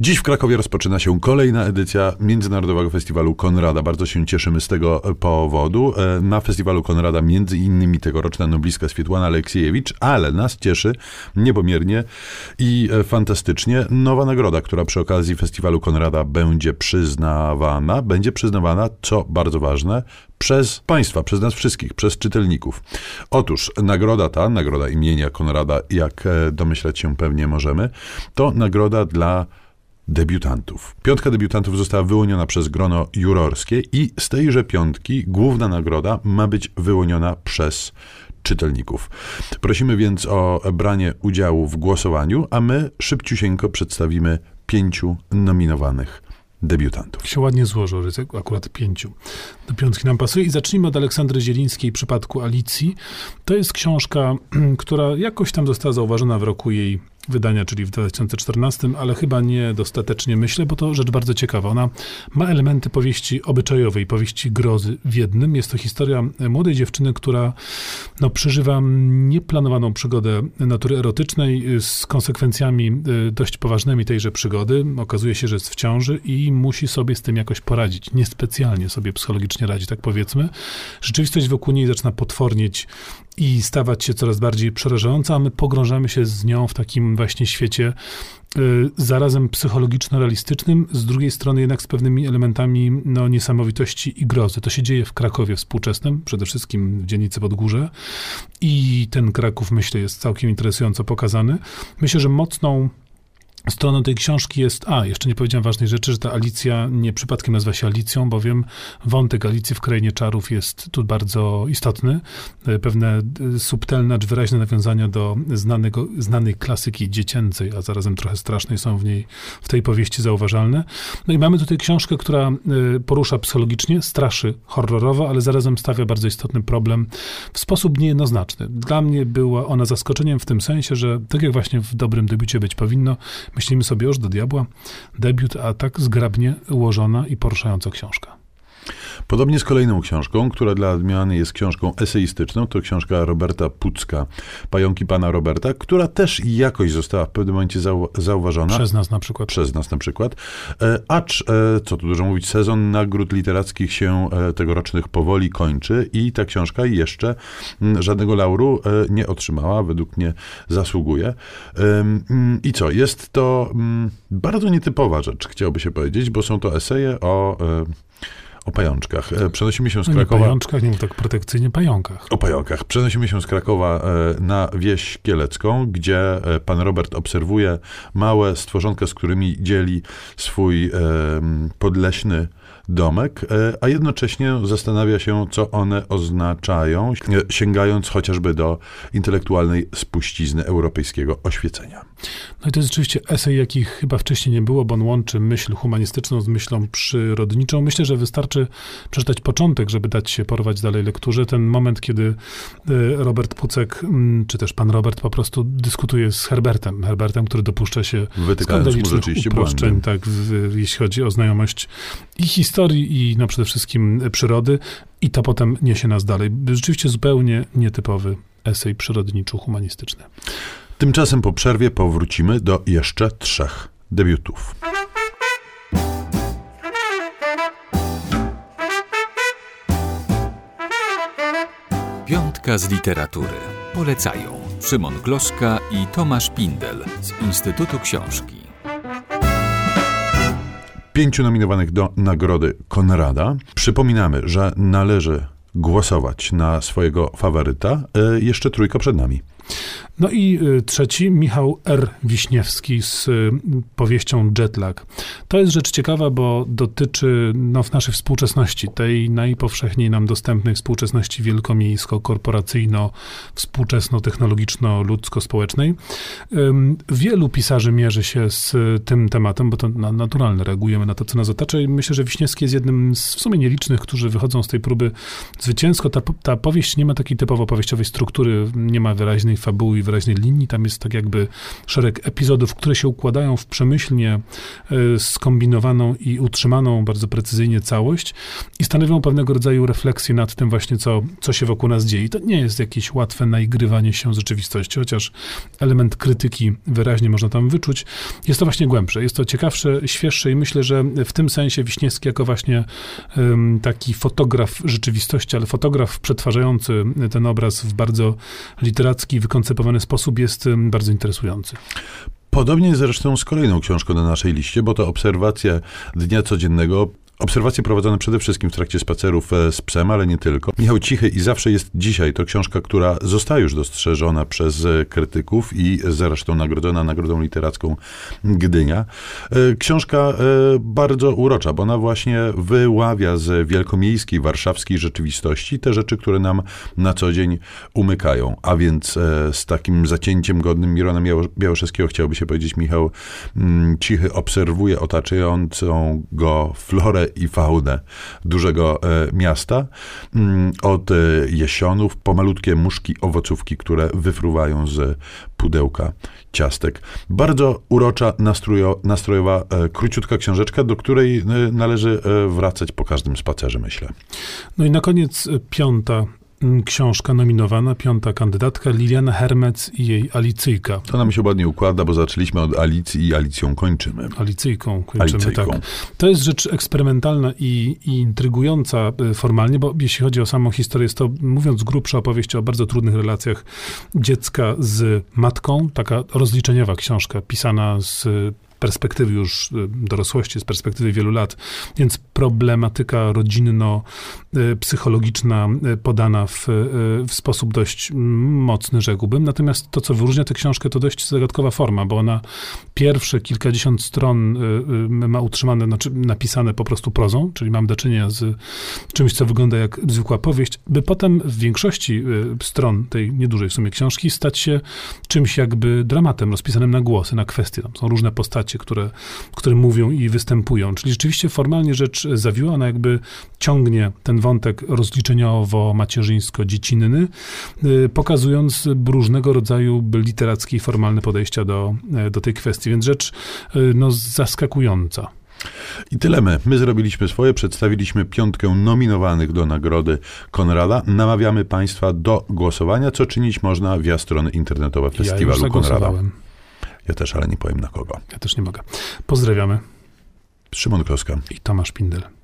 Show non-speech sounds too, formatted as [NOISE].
Dziś w Krakowie rozpoczyna się kolejna edycja Międzynarodowego Festiwalu Konrada. Bardzo się cieszymy z tego powodu. E, na Festiwalu Konrada między innymi tegoroczna nobliska Swietłana Aleksiejewicz, ale nas cieszy niepomiernie i e, fantastycznie nowa nagroda, która przy okazji Festiwalu Konrada będzie przyznawana. Będzie przyznawana, co bardzo ważne, przez Państwa, przez nas wszystkich, przez czytelników. Otóż nagroda ta, nagroda imienia Konrada, jak e, domyślać się pewnie możemy, to nagroda dla debiutantów. Piątka debiutantów została wyłoniona przez grono jurorskie i z tejże piątki główna nagroda ma być wyłoniona przez czytelników. Prosimy więc o branie udziału w głosowaniu, a my szybciusieńko przedstawimy pięciu nominowanych debiutantów. Się ładnie złożył, że akurat pięciu. Do piątki nam pasuje. I zacznijmy od Aleksandry Zielińskiej przypadku Alicji. To jest książka, [CLEARS THROAT] która jakoś tam została zauważona w roku jej wydania, czyli w 2014, ale chyba niedostatecznie myślę, bo to rzecz bardzo ciekawa. Ona ma elementy powieści obyczajowej, powieści grozy w jednym. Jest to historia młodej dziewczyny, która no, przeżywa nieplanowaną przygodę natury erotycznej z konsekwencjami y, dość poważnymi tejże przygody. Okazuje się, że jest w ciąży i musi sobie z tym jakoś poradzić. Niespecjalnie sobie psychologicznie radzi, tak powiedzmy. Rzeczywistość wokół niej zaczyna potwornieć i stawać się coraz bardziej przerażająca, a my pogrążamy się z nią w takim właśnie świecie y, zarazem psychologiczno-realistycznym, z drugiej strony jednak z pewnymi elementami no, niesamowitości i grozy. To się dzieje w Krakowie współczesnym, przede wszystkim w dzielnicy Podgórze i ten Kraków, myślę, jest całkiem interesująco pokazany. Myślę, że mocną Stroną tej książki jest, a jeszcze nie powiedziałem ważnej rzeczy, że ta Alicja nie przypadkiem nazywa się Alicją, bowiem wątek Alicji w Krainie Czarów jest tu bardzo istotny. E, pewne e, subtelne, czy wyraźne nawiązania do znanego, znanej klasyki dziecięcej, a zarazem trochę strasznej są w niej, w tej powieści zauważalne. No i mamy tutaj książkę, która e, porusza psychologicznie, straszy horrorowo, ale zarazem stawia bardzo istotny problem w sposób niejednoznaczny. Dla mnie była ona zaskoczeniem w tym sensie, że tak jak właśnie w dobrym debiucie być powinno, Myślimy sobie już do diabła, debiut, a tak zgrabnie ułożona i poruszająca książka. Podobnie z kolejną książką, która dla odmiany jest książką eseistyczną, to książka Roberta Pucka, Pająki Pana Roberta, która też jakoś została w pewnym momencie zau zauważona. Przez nas na przykład. Przez nas na przykład. E, acz, e, co tu dużo mówić, sezon nagród literackich się e, tegorocznych powoli kończy i ta książka jeszcze m, żadnego lauru e, nie otrzymała, według mnie zasługuje. M, I co, jest to m, bardzo nietypowa rzecz, chciałoby się powiedzieć, bo są to eseje o e, o pajączkach. E, przenosimy się z Krakowa. Nie pajączkach, nie tak protekcyjnie, pająkach. O pająkach. Przenosimy się z Krakowa e, na wieś kielecką, gdzie e, pan Robert obserwuje małe stworzonka, z którymi dzieli swój podleśny domek, a jednocześnie zastanawia się, co one oznaczają, sięgając chociażby do intelektualnej spuścizny europejskiego oświecenia. No i to jest rzeczywiście esej, jakich chyba wcześniej nie było, bo on łączy myśl humanistyczną z myślą przyrodniczą. Myślę, że wystarczy przeczytać początek, żeby dać się porwać dalej lekturze. Ten moment, kiedy e, Robert Pucek, czy też pan Robert po prostu dyskutuje z Herbertem. Herbertem, który dopuszcza się skandalicznych uproszczeń, tak, w, jeśli chodzi o znajomość i historii, i no przede wszystkim przyrody. I to potem niesie nas dalej. Rzeczywiście zupełnie nietypowy esej przyrodniczo-humanistyczny. Tymczasem po przerwie powrócimy do jeszcze trzech debiutów. Piątka z literatury. Polecają Szymon Gloszka i Tomasz Pindel z Instytutu Książki. Pięciu nominowanych do Nagrody Konrada. Przypominamy, że należy głosować na swojego faworyta. E, jeszcze trójka przed nami. No i y, trzeci, Michał R. Wiśniewski z y, powieścią Jetlag. To jest rzecz ciekawa, bo dotyczy no, w naszej współczesności, tej najpowszechniej nam dostępnej współczesności wielkomiejsko-korporacyjno, współczesno-technologiczno-ludzko-społecznej. Wielu pisarzy mierzy się z tym tematem, bo to naturalne, reagujemy na to, co nas otacza i myślę, że Wiśniewski jest jednym z w sumie nielicznych, którzy wychodzą z tej próby zwycięsko. Ta, ta powieść nie ma takiej typowo powieściowej struktury, nie ma wyraźnej wyraźnej fabuły i wyraźnej linii. Tam jest tak jakby szereg epizodów, które się układają w przemyślnie y, skombinowaną i utrzymaną bardzo precyzyjnie całość i stanowią pewnego rodzaju refleksję nad tym właśnie, co, co się wokół nas dzieje. I to nie jest jakieś łatwe naigrywanie się z rzeczywistości, chociaż element krytyki wyraźnie można tam wyczuć. Jest to właśnie głębsze, jest to ciekawsze, świeższe i myślę, że w tym sensie Wiśniewski jako właśnie um, taki fotograf rzeczywistości, ale fotograf przetwarzający ten obraz w bardzo literacki, wykoncypowany sposób jest bardzo interesujący. Podobnie zresztą z kolejną książką na naszej liście, bo to obserwacja dnia codziennego Obserwacje prowadzone przede wszystkim w trakcie spacerów e, z psem, ale nie tylko. Michał Cichy i Zawsze jest dzisiaj to książka, która została już dostrzeżona przez e, krytyków i zresztą nagrodzona Nagrodą Literacką Gdynia. E, książka bardzo urocza, bo ona właśnie wyławia z wielkomiejskiej, warszawskiej rzeczywistości te rzeczy, które nam na co dzień umykają. A więc z takim zacięciem godnym Mirona Białoszewskiego chciałby się powiedzieć, Michał mm, Cichy obserwuje otaczającą go florę i faunę dużego e, miasta. Mm, od e, jesionów po malutkie muszki owocówki, które wyfruwają z pudełka ciastek. Bardzo urocza, nastrojo, nastrojowa, e, króciutka książeczka, do której należy wracać po każdym spacerze, myślę. No i na koniec piąta książka nominowana, piąta kandydatka, Liliana Hermec i jej Alicyjka. To nam się ładnie układa, bo zaczęliśmy od Alicji i Alicją kończymy. Alicyjką kończymy, Alicyjką. tak. To jest rzecz eksperymentalna i, i intrygująca y, formalnie, bo jeśli chodzi o samą historię, jest to, mówiąc grubsza, opowieść o bardzo trudnych relacjach dziecka z matką, taka rozliczeniowa książka, pisana z perspektywy już y, dorosłości, z perspektywy wielu lat, więc problematyka rodzinno-psychologiczna y, podana w, y, w sposób dość mocny, rzekłbym. Natomiast to, co wyróżnia tę książkę, to dość zagadkowa forma, bo ona pierwsze kilkadziesiąt stron ma utrzymane, znaczy napisane po prostu prozą, czyli mam do czynienia z czymś, co wygląda jak zwykła powieść, by potem w większości stron tej niedużej w sumie książki stać się czymś jakby dramatem rozpisanym na głosy, na kwestie. Tam są różne postacie, postacie, które, które mówią i występują. Czyli rzeczywiście formalnie rzecz zawiła, ona jakby ciągnie ten wątek rozliczeniowo-macierzyńsko-dziecinny, y, pokazując różnego rodzaju literackie i formalne podejścia do, e, do tej kwestii. Więc rzecz y, no, zaskakująca. I tyle my. My zrobiliśmy swoje, przedstawiliśmy piątkę nominowanych do nagrody Konrada. Namawiamy Państwa do głosowania, co czynić można via strony internetowe Festiwalu ja Konrada. Ja też, ale nie powiem na kogo. Ja też nie mogę. Pozdrawiamy. Szymon Kloska i Tomasz Pindel.